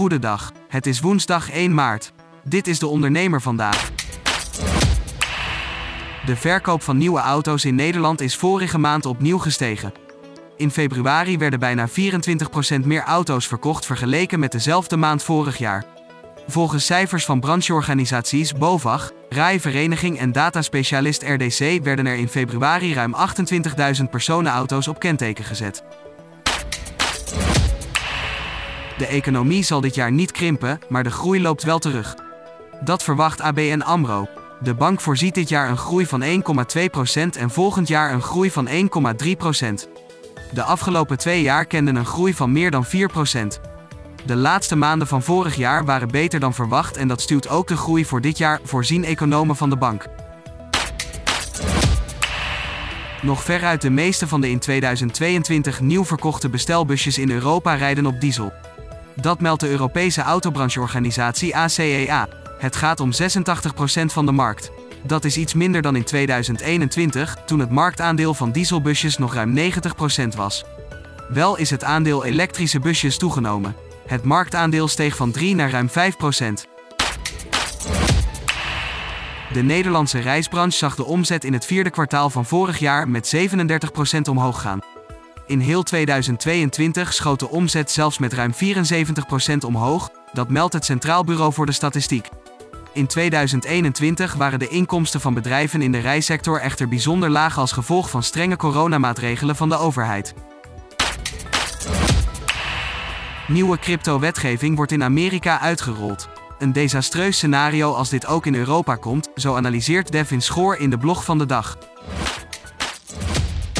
Goedendag. Het is woensdag 1 maart. Dit is de ondernemer vandaag. De verkoop van nieuwe auto's in Nederland is vorige maand opnieuw gestegen. In februari werden bijna 24% meer auto's verkocht vergeleken met dezelfde maand vorig jaar. Volgens cijfers van brancheorganisaties BOVAG, RAI Vereniging en dataspecialist RDC werden er in februari ruim 28.000 personenauto's op kenteken gezet. De economie zal dit jaar niet krimpen, maar de groei loopt wel terug. Dat verwacht ABN AMRO. De bank voorziet dit jaar een groei van 1,2% en volgend jaar een groei van 1,3%. De afgelopen twee jaar kenden een groei van meer dan 4%. De laatste maanden van vorig jaar waren beter dan verwacht en dat stuwt ook de groei voor dit jaar, voorzien economen van de bank. Nog veruit de meeste van de in 2022 nieuw verkochte bestelbusjes in Europa rijden op diesel. Dat meldt de Europese autobrancheorganisatie ACEA. Het gaat om 86% van de markt. Dat is iets minder dan in 2021, toen het marktaandeel van dieselbusjes nog ruim 90% was. Wel is het aandeel elektrische busjes toegenomen. Het marktaandeel steeg van 3 naar ruim 5%. De Nederlandse reisbranche zag de omzet in het vierde kwartaal van vorig jaar met 37% omhoog gaan. In heel 2022 schoot de omzet zelfs met ruim 74% omhoog, dat meldt het Centraal Bureau voor de Statistiek. In 2021 waren de inkomsten van bedrijven in de reissector echter bijzonder laag als gevolg van strenge coronamaatregelen van de overheid. Nieuwe crypto-wetgeving wordt in Amerika uitgerold. Een desastreus scenario als dit ook in Europa komt, zo analyseert Devin Schoor in de blog van de dag.